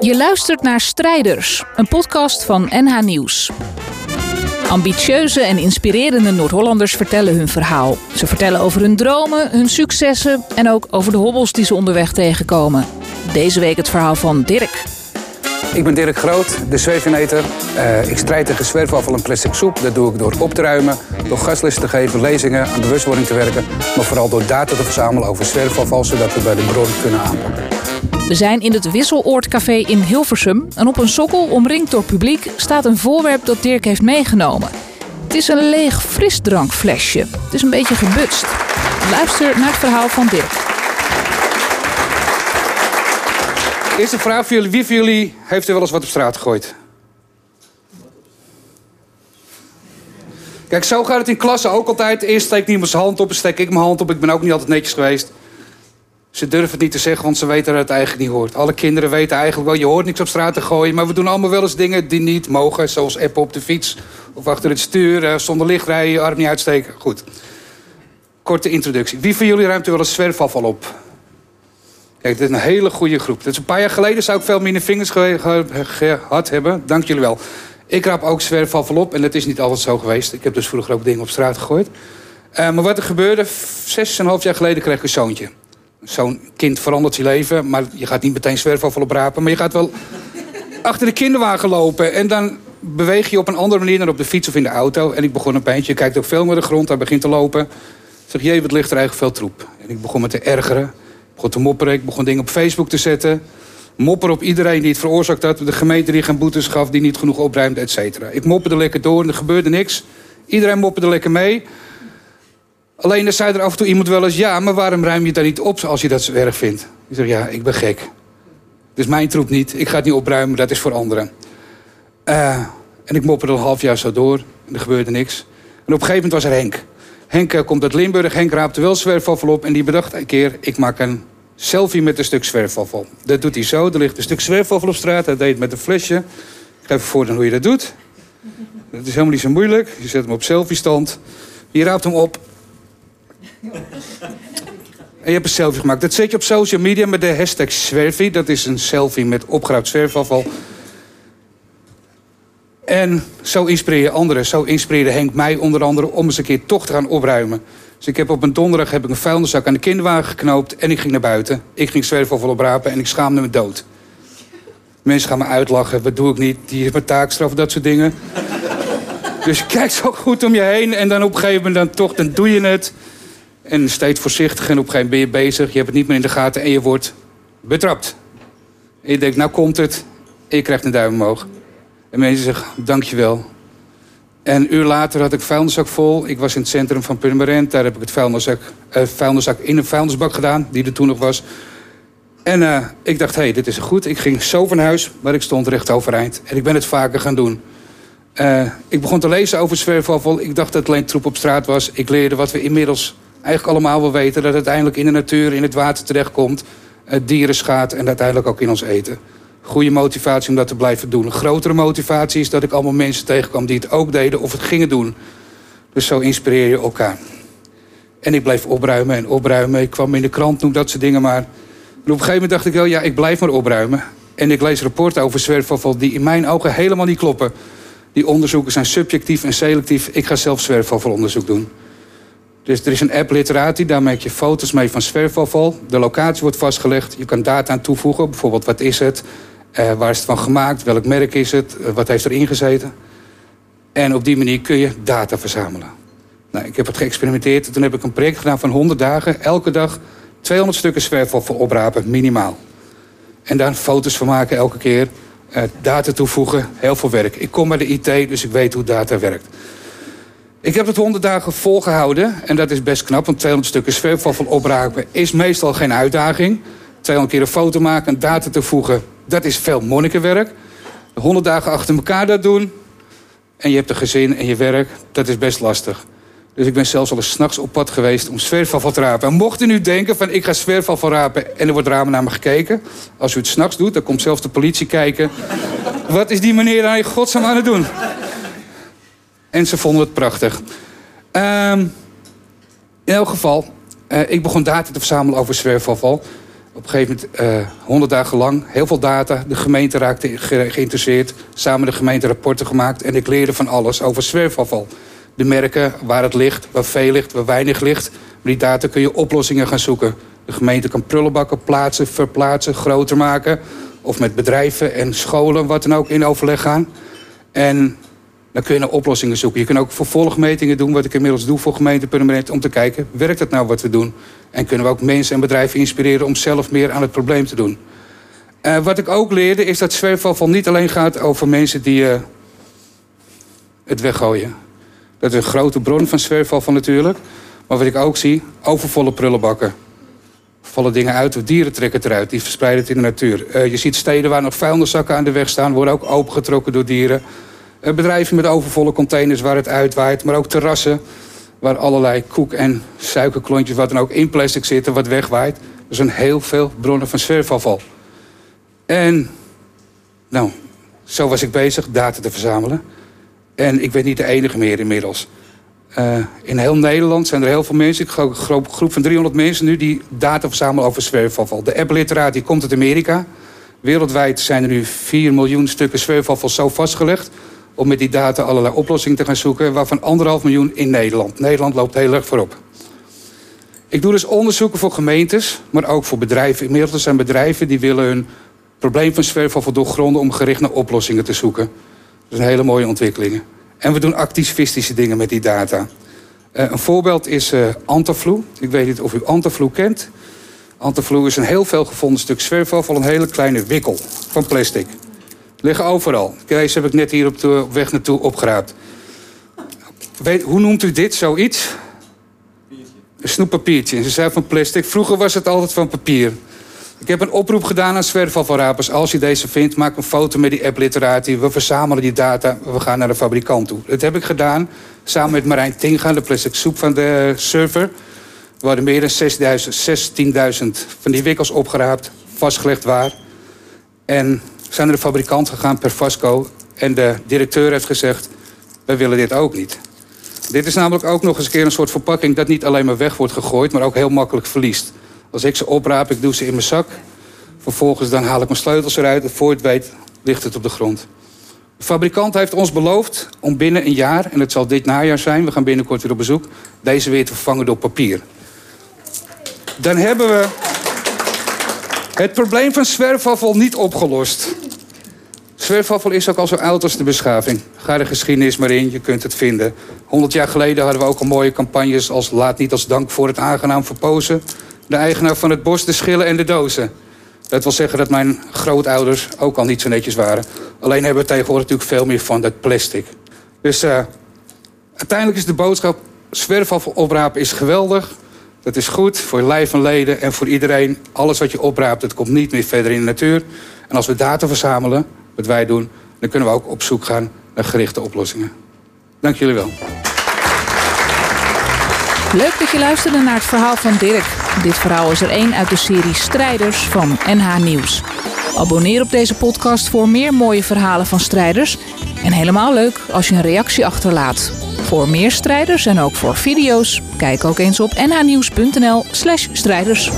Je luistert naar Strijders, een podcast van NH Nieuws. Ambitieuze en inspirerende Noord-Hollanders vertellen hun verhaal. Ze vertellen over hun dromen, hun successen en ook over de hobbels die ze onderweg tegenkomen. Deze week het verhaal van Dirk. Ik ben Dirk Groot, de zweveneter. Uh, ik strijd tegen zwerfafval en plastic soep. Dat doe ik door op te ruimen, door gastlessen te geven, lezingen, aan bewustwording te werken. Maar vooral door data te verzamelen over zwerfafval, zodat we bij de bron kunnen aanpakken. We zijn in het Wisseloordcafé in Hilversum. En op een sokkel, omringd door publiek, staat een voorwerp dat Dirk heeft meegenomen. Het is een leeg frisdrankflesje. Het is een beetje gebutst. Luister naar het verhaal van Dirk. Eerste vraag voor jullie. Wie van jullie heeft er wel eens wat op straat gegooid? Kijk, zo gaat het in klassen ook altijd. Eerst steekt niemand zijn hand op, steek ik mijn hand op. Ik ben ook niet altijd netjes geweest. Ze durven het niet te zeggen, want ze weten dat het eigenlijk niet hoort. Alle kinderen weten eigenlijk wel, je hoort niks op straat te gooien... maar we doen allemaal wel eens dingen die niet mogen... zoals appen op de fiets of achter het stuur... Eh, zonder licht rijden, je arm niet uitsteken. Goed. Korte introductie. Wie van jullie ruimt er wel eens zwerfafval op? Kijk, dit is een hele goede groep. Dat is een paar jaar geleden zou ik veel minder vingers gehad hebben. Dank jullie wel. Ik raap ook zwerfafval op en dat is niet altijd zo geweest. Ik heb dus vroeger ook dingen op straat gegooid. Uh, maar wat er gebeurde, zes en een half jaar geleden kreeg ik een zoontje. Zo'n kind verandert je leven, maar je gaat niet meteen zwerfafval oprapen. Maar je gaat wel achter de kinderwagen lopen. En dan beweeg je op een andere manier dan op de fiets of in de auto. En ik begon een pijntje. Je kijkt ook veel naar de grond, hij begint te lopen. Ik zeg, jee, wat ligt er eigenlijk veel troep. En ik begon me te ergeren. Ik begon te mopperen. Ik begon dingen op Facebook te zetten. Mopper op iedereen die het veroorzaakt had. De gemeente die geen boetes gaf, die niet genoeg opruimde, et cetera. Ik mopperde lekker door en er gebeurde niks. Iedereen mopperde lekker mee. Alleen dan zei er af en toe iemand wel eens... ja, maar waarom ruim je het niet op als je dat zo erg vindt? Ik zeg, ja, ik ben gek. Is mijn troep niet. Ik ga het niet opruimen, dat is voor anderen. Uh, en ik mopperde al een half jaar zo door. En er gebeurde niks. En op een gegeven moment was er Henk. Henk uh, komt uit Limburg. Henk raapte wel zwerfafval op. En die bedacht een keer, ik maak een selfie met een stuk zwerfafval. Dat doet hij zo. Er ligt een stuk zwerfafval op straat. Hij deed het met een flesje. Ik ga even voor hoe je dat doet. Dat is helemaal niet zo moeilijk. Je zet hem op selfie stand. Je raapt hem op. En je hebt een selfie gemaakt. Dat zet je op social media met de hashtag Zwerfie. Dat is een selfie met opgeruimd zwerfafval. En zo inspireer je anderen. Zo inspireerde Henk mij onder andere om eens een keer toch te gaan opruimen. Dus ik heb op een donderdag heb ik een vuilniszak aan de kinderwagen geknoopt... en ik ging naar buiten. Ik ging zwerfafval oprapen en ik schaamde me dood. Mensen gaan me uitlachen. Wat doe ik niet? Die heeft mijn taakstraf, dat soort dingen. dus kijk zo goed om je heen en dan op een gegeven moment dan toch, dan doe je het... En steeds voorzichtig en op een gegeven ben je bezig. Je hebt het niet meer in de gaten en je wordt betrapt. En je denkt, nou komt het. En je krijgt een duim omhoog. En mensen zeggen, dankjewel. En een uur later had ik vuilniszak vol. Ik was in het centrum van Purmerend. Daar heb ik het vuilniszak, uh, vuilniszak in een vuilnisbak gedaan, die er toen nog was. En uh, ik dacht, hé, hey, dit is goed. Ik ging zo van huis, maar ik stond recht overeind. En ik ben het vaker gaan doen. Uh, ik begon te lezen over zwerfafval. Ik dacht dat het alleen troep op straat was. Ik leerde wat we inmiddels eigenlijk allemaal wel weten... dat het uiteindelijk in de natuur, in het water terechtkomt... Uh, dieren schaadt en uiteindelijk ook in ons eten. Goede motivatie om dat te blijven doen. Een grotere motivatie is dat ik allemaal mensen tegenkwam... die het ook deden of het gingen doen. Dus zo inspireer je elkaar. En ik bleef opruimen en opruimen. Ik kwam in de krant, noem dat soort dingen maar. En op een gegeven moment dacht ik wel, ja, ik blijf maar opruimen. En ik lees rapporten over zwerfafval die in mijn ogen helemaal niet kloppen. Die onderzoeken zijn subjectief en selectief. Ik ga zelf zwerfafvalonderzoek doen. Dus er is een app Literati, daar maak je foto's mee van zwerfafval. De locatie wordt vastgelegd. Je kan data aan toevoegen. Bijvoorbeeld, wat is het? Uh, waar is het van gemaakt? Welk merk is het? Uh, wat heeft erin gezeten? En op die manier kun je data verzamelen. Nou, ik heb het geëxperimenteerd. Toen heb ik een project gedaan van 100 dagen. Elke dag 200 stukken zwerfafval oprapen, minimaal. En daar foto's van maken elke keer. Uh, data toevoegen, heel veel werk. Ik kom bij de IT, dus ik weet hoe data werkt. Ik heb het 100 dagen volgehouden en dat is best knap, want 200 stukken zwerfafval opraken is meestal geen uitdaging. 200 keer een foto maken, een data toevoegen, dat is veel monnikenwerk. 100 dagen achter elkaar dat doen en je hebt een gezin en je werk, dat is best lastig. Dus ik ben zelfs al eens s'nachts op pad geweest om zwerfafval te rapen. En mocht u nu denken van ik ga zwerfafval rapen en er wordt ramen naar me gekeken. Als u het s'nachts doet, dan komt zelfs de politie kijken. Wat is die meneer daar in godsnaam aan het doen? En ze vonden het prachtig. Um, in elk geval, uh, ik begon data te verzamelen over zwerfafval. Op een gegeven moment, uh, 100 dagen lang, heel veel data. De gemeente raakte geïnteresseerd. Samen de gemeente rapporten gemaakt. En ik leerde van alles over zwerfafval. De merken, waar het ligt, waar veel ligt, waar weinig ligt. Met die data kun je oplossingen gaan zoeken. De gemeente kan prullenbakken plaatsen, verplaatsen, groter maken. Of met bedrijven en scholen, wat dan ook, in overleg gaan. En dan kun je naar oplossingen zoeken. Je kunt ook vervolgmetingen doen, wat ik inmiddels doe voor gemeente Permanent... om te kijken, werkt het nou wat we doen? En kunnen we ook mensen en bedrijven inspireren om zelf meer aan het probleem te doen? Uh, wat ik ook leerde is dat zwerfafval niet alleen gaat over mensen die uh, het weggooien. Dat is een grote bron van zwerfafval natuurlijk. Maar wat ik ook zie, overvolle prullenbakken. Vallen dingen uit, of dieren trekken eruit. Die verspreiden het in de natuur. Uh, je ziet steden waar nog vuilniszakken aan de weg staan... worden ook opengetrokken door dieren. Uh, bedrijven met overvolle containers waar het uitwaait. Maar ook terrassen waar allerlei koek- en suikerklontjes... wat dan ook in plastic zitten, wat wegwaait. Er zijn heel veel bronnen van zwerfafval. En, nou, zo was ik bezig data te verzamelen. En ik ben niet de enige meer inmiddels. Uh, in heel Nederland zijn er heel veel mensen. Ik geloof een groep van 300 mensen nu die data verzamelen over zwerfafval. De app die komt uit Amerika. Wereldwijd zijn er nu 4 miljoen stukken zwerfafval zo vastgelegd. Om met die data allerlei oplossingen te gaan zoeken. Waarvan anderhalf miljoen in Nederland. Nederland loopt heel erg voorop. Ik doe dus onderzoeken voor gemeentes, maar ook voor bedrijven. Inmiddels zijn bedrijven die willen hun probleem van zwerfafval doorgronden... om gericht naar oplossingen te zoeken. Dat zijn hele mooie ontwikkelingen. En we doen activistische dingen met die data. Uh, een voorbeeld is uh. Ik weet niet of u Antaflu kent. Antaflu is een heel veel gevonden stuk zwerfafval, een hele kleine wikkel van plastic. Liggen overal. Deze heb ik net hier op de weg naartoe opgeraapt. Weet, hoe noemt u dit, zoiets? Een snoeppapiertje. Ze zei van plastic. Vroeger was het altijd van papier. Ik heb een oproep gedaan aan zwerfafvalrapers. Als je deze vindt, maak een foto met die app-literatie. We verzamelen die data, we gaan naar de fabrikant toe. Dat heb ik gedaan samen met Marijn Tinga, de plastic soep van de server. We hadden meer dan 16.000 van die wikkels opgeraapt, vastgelegd waar. En zijn naar de fabrikant gegaan per Vasco. En de directeur heeft gezegd, wij willen dit ook niet. Dit is namelijk ook nog eens een keer een soort verpakking... dat niet alleen maar weg wordt gegooid, maar ook heel makkelijk verliest. Als ik ze opraap, ik doe ze in mijn zak. Vervolgens dan haal ik mijn sleutels eruit. En voor het weet ligt het op de grond. De fabrikant heeft ons beloofd om binnen een jaar... en het zal dit najaar zijn, we gaan binnenkort weer op bezoek... deze weer te vervangen door papier. Dan hebben we het probleem van zwerfafval niet opgelost. Zwerfafval is ook al zo oud als de beschaving. Ga de geschiedenis maar in, je kunt het vinden. 100 jaar geleden hadden we ook al mooie campagnes als... laat niet als dank voor het aangenaam verpozen de eigenaar van het bos, de schillen en de dozen. Dat wil zeggen dat mijn grootouders ook al niet zo netjes waren. Alleen hebben we tegenwoordig natuurlijk veel meer van dat plastic. Dus uh, uiteindelijk is de boodschap... zwerfafval oprapen is geweldig. Dat is goed voor lijf en leden en voor iedereen. Alles wat je opraapt, dat komt niet meer verder in de natuur. En als we data verzamelen, wat wij doen... dan kunnen we ook op zoek gaan naar gerichte oplossingen. Dank jullie wel. Leuk dat je luisterde naar het verhaal van Dirk. Dit verhaal is er één uit de serie Strijders van NH Nieuws. Abonneer op deze podcast voor meer mooie verhalen van strijders. En helemaal leuk als je een reactie achterlaat. Voor meer strijders en ook voor video's, kijk ook eens op nhnieuws.nl/strijders.